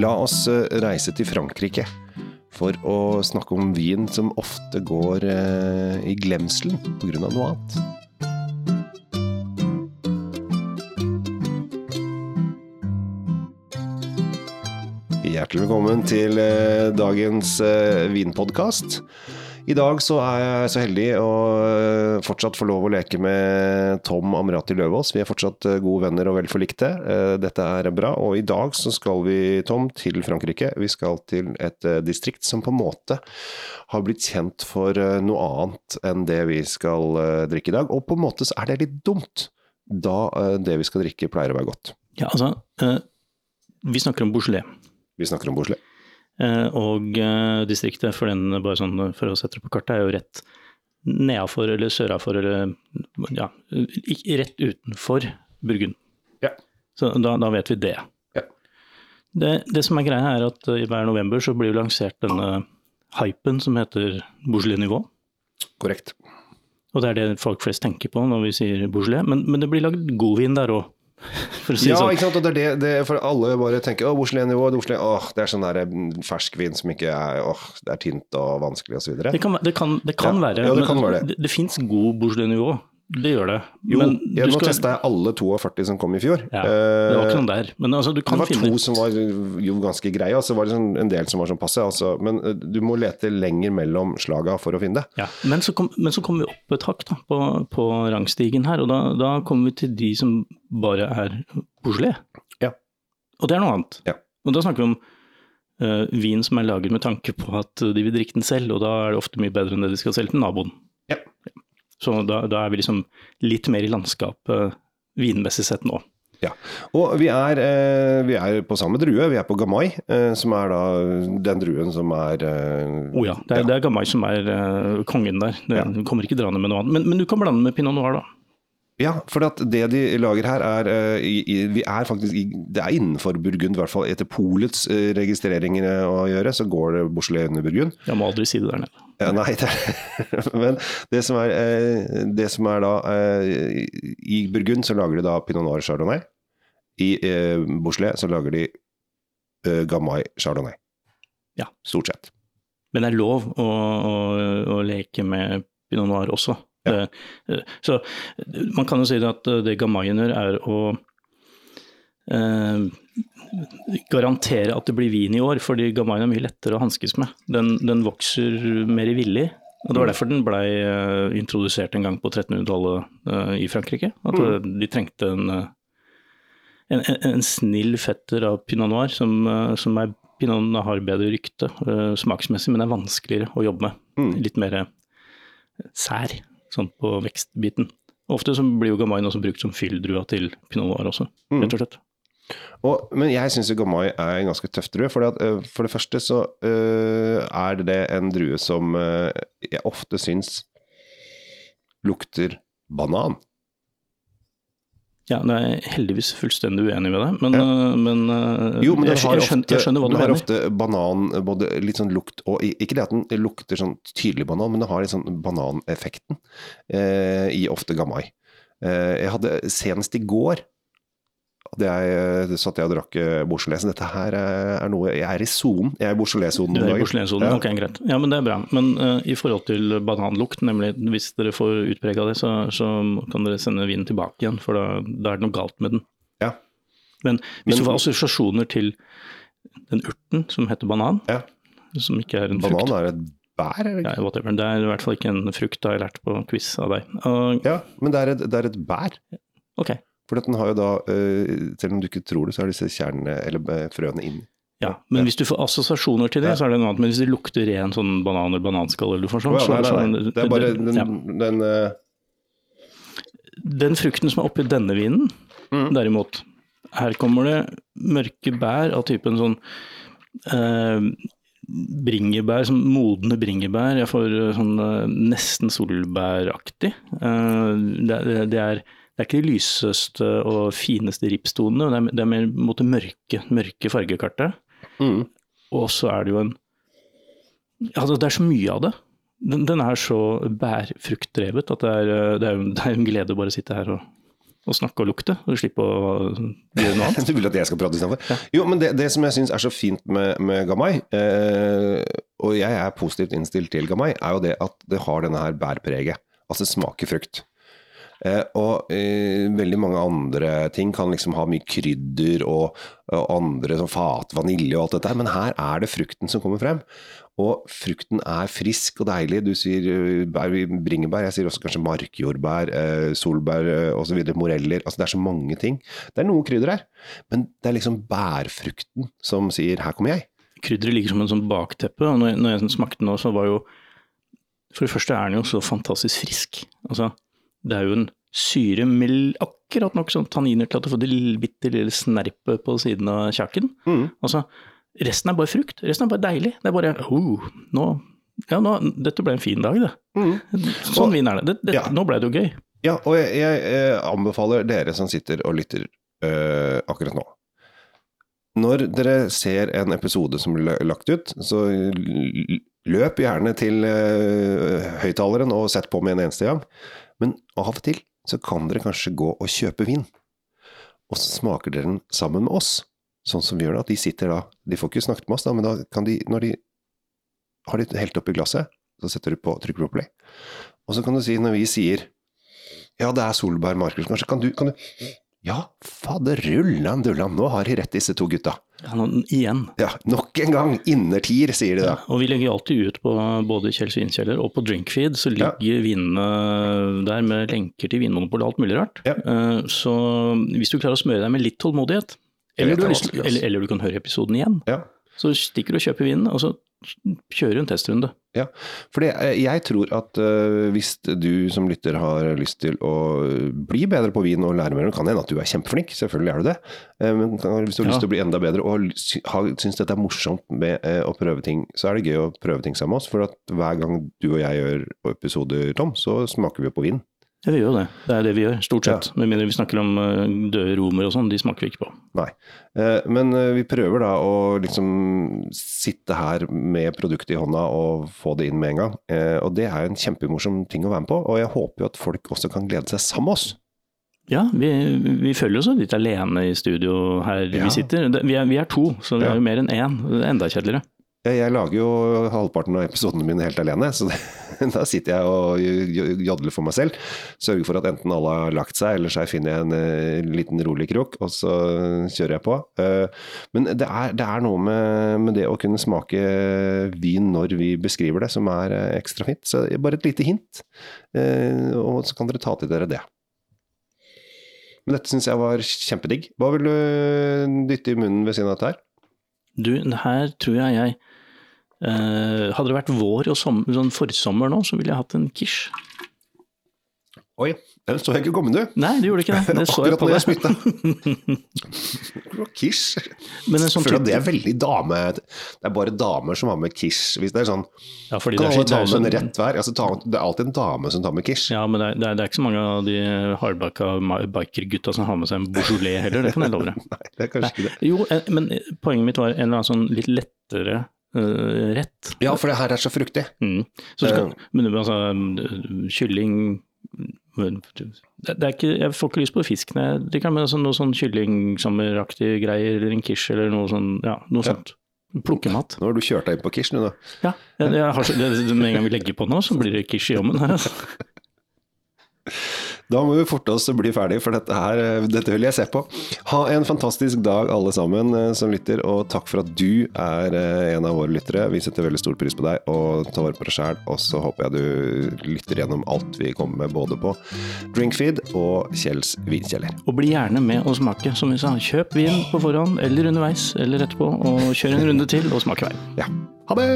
La oss eh, reise til Frankrike for å snakke om vin som ofte går eh, i glemselen pga. noe annet. Hjertelig velkommen til eh, dagens vinpodkast. I dag så er jeg så heldig å eh, fortsatt få lov å leke med Tom Amrati Løvaas. Vi er fortsatt eh, gode venner og vel forlikte. Eh, Dette er bra. Og i dag så skal vi, Tom, til Frankrike. Vi skal til et distrikt som på en måte har blitt kjent for noe annet enn det vi skal drikke i dag. Og på en måte så er det litt dumt, da det vi skal drikke pleier å være godt. Ja, altså, vi snakker om Beaujolais. Vi snakker om Beaujolais. Eh, og eh, distriktet, for, den, bare sånn, for å sette det på kartet, er jo rett nedafor eller sørafor eller ja, rett utenfor Burgund. Ja. Så da, da vet vi det. Ja. det. Det som er greia, er at eh, i hver november så blir jo lansert denne hypen som heter Beaujolais Nivå. Korrekt. Og det er det folk flest tenker på når vi sier Beaujolais, men, men det blir lagd godvin der òg, for å si det Ja, sånn. ikke sant, og det er det, det for alle bare tenker Å, åh, det er sånn der fersk ferskvin som ikke er Åh, det er tynt og vanskelig videre. Det kan, det kan, det kan Ja, være. ja, det kan være det. Det, det fins god Beaujolais-nivå. Det gjør det. Jo, men ja, nå skal- testa jeg alle 42 som kom i fjor. ja, Det var ikke Eh, sånn der. Men altså, du det var finne to som var jo ganske greie, og så var det sånn en del som var sånn passe. Altså, men eh, du må lete lenger mellom slaga for å finne det. ja. Men så kom, men så kom vi opp et hakk da, på, på rangstigen her, og da, da kommer vi til de som bare er Beaujolais. Ja. Og det er noe annet. Ja. Og da snakker vi om uh, vin som er laget med tanke på at de vil drikke den selv, og da er det ofte mye bedre enn det de skal selge til naboen. Ja. Ja. Så da, da er vi liksom litt mer i landskapet vinmessig sett nå. Ja. Og vi er, eh, vi er på samme drue, vi er på Gamay, eh, som er da den druen som er eh, oh ja, det er, det er Gamay som er eh, kongen der. Det, Ja. Du kommer ikke draende med noe annet. Men, men du kan blande med pinot noir, da. Ja, for det de lager her er eh, Vi er faktisk Det er innenfor Burgund, i hvert fall etter polets eh, registreringer eh, å gjøre, så går det Beaujolais under Burgund. Jeg må aldri si det der nede. Ja, nei, det, men det som er, eh, det som er da eh, I Burgund så lager de da Pinot Noir Chardonnay. I eh, Bouchelet så lager de eh, Gamay Chardonnay. Ja. Stort sett. Men det er lov å, å, å leke med pinot noir også. Ja. Det, eh, så man kan jo si det at det Gamayen gjør, er å garantere at det blir vin i år, fordi Gamayen er mye lettere å hanskes med. Den, den vokser mer i villig. Og Det var derfor den blei eh, introdusert en gang på 1300-tallet eh, i Frankrike. At eh, de trengte en, eh, en, en, snill fetter av pinot noir, som, eh, som er Pinot har bedre rykte eh, smaksmessig, men er vanskeligere å jobbe med. Mm. Litt mer eh, sær, sånn på vekstbiten. Ofte så blir jo Gamay også brukt som fylldrua til pinot noir også, Mm. rett og slett. Og, men jeg syns Gamay er en ganske tøff drue. For, at, eh, for det første så uh, er det en drue som uh, jeg ofte syns lukter banan. Ja, det er heldigvis fullstendig uenig med deg, men, Ja. men, Jo, men jeg, jeg, skjønner, jeg skjønner hva du den har mener. ofte banan, både litt sånn lukt og Ikke det at den lukter sånn tydelig banan, men den har litt sånn bananeffekten i ofte Gamay. Eh, jeg hadde senest i går hadde jeg, satt jeg og drakk eh, Beaujolais. Dette her er, er noe Jeg er i sonen. Jeg er i Beaujolais-sonen Du er i. Beaujolais-sonen, Ja. ok, greit. Ja, men det er bra. Men uh, i forhold til bananlukt, nemlig hvis dere får utprega det, så, så kan dere sende vinen tilbake igjen, for da, da er det noe galt med den. Ja. Men hvis Men- du får assosiasjoner til den urten som heter banan, Ja. som ikke er en frukt Banan er et bær, er det ja, whatever. Det er i hvert fall ikke en frukt, har jeg lært på quiz av deg. Og, Ja, men det er et, det er et bær. ok, For den har jo da, eh, selv om du ikke tror det, så er disse kjernene, eller eh, frøene inni. ja. Men hvis du får assosiasjoner til det, Ja. så er det noe annet. Men hvis det lukter ren sånn banan eller bananskall eller noe sånt, sånn, ja, nei, så- nei, nei. Det er bare den, ja. den uh... Den frukten som er oppi denne vinen, Mm. derimot, her kommer det mørke bær av typen sånn uh, bringebær, sånn modne bringebær. Jeg får sånn uh, nesten solbæraktig. Det, det, det, er, det er ikke de lyseste og fineste ripstonene, er, det er mer mot det mørke, mørke fargekartet. mm. Og så er det jo en Altså, det er så mye av det. Den, den er så bærfruktdrevet at det er, eh, det er, det er en glede å bare sitte her og, å snakke og lukte, og slippe å gjøre noe annet. Du vil at jeg skal prate istedenfor? Jo, men det, det som jeg syns er så fint med, med Gamai, eh, og jeg er positivt innstilt til Gamai, er jo det at det har denne her bærpreget. Altså det smaker frukt. Eh, og eh, veldig mange andre ting kan liksom ha mye krydder og, og andre som fat, vanilje og alt dette, men her er det frukten som kommer frem. Og frukten er frisk og deilig. Du sier eh, bær, bringebær, jeg sier også kanskje markjordbær, solbær osv. Moreller. Altså det er så mange ting. Det er noe krydder her, men det er liksom bærfrukten som sier 'her kommer jeg'. Krydderet ligger som en sånn bakteppe, og når jeg, smakte nå, så var jo For det første er den jo så fantastisk frisk. Altså, det er jo en syre med akkurat nok sånn tanniner til at du får det bitte lille snerpet på siden av kjaken. Mm. Altså, resten er bare frukt. Resten er bare deilig. Det er bare oh, nå, ja, nå, Dette ble en fin dag, det. Mm. Sånn vin er det. det, det Ja. Nå ble det jo gøy. Ja, og jeg, jeg jeg, anbefaler dere som sitter og lytter øh, akkurat nå. Når dere ser en episode som blir lagt ut, så løp gjerne til uh, høyttaleren og sett på med en eneste gang. Men av og til så kan dere kanskje gå og kjøpe vin. Og så smaker dere den sammen med oss. Sånn som vi gjør det. At de sitter da De får ikke snakket med oss, da, men da kan de Når de har det helt oppi glasset, så setter du på, trykker på play. Og så kan du si, når vi sier ja, det er solbær Markus. Kanskje kan du, kan du Ja, faderullan dullan, nå har de rett, disse to gutta. Ja, nå, igjen. Ja, nok en gang. Innertier, sier de da. Og vi legger alltid ut på både Kjells vinkjeller og på Drinkfeed, så Ja. ligger vinene der med lenker til Vinmonopolet og alt mulig rart. Ja. Eh, Så hvis du klarer å smøre deg med litt tålmodighet, eller du, lyst, eller, eller du kan høre episoden igjen, Ja. så stikker du og kjøper vinen, og så kjører du en testrunde. Ja, for eh, jeg tror at uh, hvis du som lytter har lyst til å bli bedre på vin og lære mer, det kan hende at du er kjempeflink, selvfølgelig er du det, Uh, men hvis du har Ja. lyst til å bli enda bedre og sy- syns dette er morsomt med uh, å prøve ting, så er det gøy å prøve ting sammen med oss, for at hver gang du og jeg gjør episoder, Tom, så smaker vi på vin. Ja, vi gjør jo det. Det er det vi gjør, stort sett. Med mindre vi snakker om eh, døde romer og sånn, de smaker vi ikke på. Nei. Eh, Men eh, vi prøver da å liksom sitte her med produktet i hånda og få det inn med en gang. Og det er en kjempemorsom ting å være med på, og jeg håper jo at folk også kan glede seg sammen med oss. Ja, vi, vi føler oss litt alene i studio her Ja. vi sitter. Vi er, vi er to, så vi Ja. er jo mer enn én. Det er enda kjedeligere. Jeg, lager jo halvparten av episodene mine helt alene, så da sitter jeg og jodler for meg selv. Sørger for at enten alle har lagt seg, eller så finner jeg en eh, liten rolig krok, og så kjører jeg på. Eh, men det er, det er noe med, med det å kunne smake vin når vi beskriver det, som er eh, ekstra fint. Så bare et lite hint, og så kan dere ta til dere det. Men dette syns jeg var kjempedigg. Hva vil du dytte i munnen ved siden av dette her? Du, her tror jeg jeg eh, Hadde det vært vår og sommer, sånn forsommer nå, så ville jeg hatt en quiche. Oi, den så jeg ikke komme, du. Nei, det gjorde ikke det. Det så jeg på deg. Akkurat Kish. Men en sånn Føler at det er veldig dame Det er bare damer som har med kish. Hvis det er sånn ja, fordi Kan det er, alle så- ta er med sånn- en rett hver? Altså, ta, det er alltid en dame som tar med kish. Ja, men det er, det, er, ikke så mange av de hardbacka ma- bikergutta som har med seg en Beaujolais heller, det kan jeg love deg. Nei, det er kanskje ikke det. Jo, eh, men poenget mitt var en eller annen sånn litt lettere uh, rett. Ja, for det her er så fruktig. Mm. Så skal, uh, men altså, kylling ikke, Jeg får ikke lyst på fisk når jeg drikker men altså noe sånn kyllingsommeraktig greier, eller en quiche eller noe sånn, ja, noe Ja. sånt. Plukkemat. Nå har du kjørt deg inn på quiche, nå, da. Ja, jeg, jeg har, det, det, med en gang vi legger på nå, så blir det quiche i ommen her. Altså. Da må vi forte oss å bli ferdig, for dette her, eh, dette vil jeg se på. Ha en fantastisk dag alle sammen eh, som lytter, og takk for at du er eh, en av våre lyttere. Vi setter veldig stor pris på deg, og tar vare på deg sjæl. Og så håper jeg du lytter gjennom alt vi kommer med, både på Drinkfeed og Kjells vinkjeller. Og bli gjerne med og smake, som vi sa. Kjøp vin på forhånd, eller underveis, eller etterpå, og kjør en runde til og smak hver. Ja. Ha det!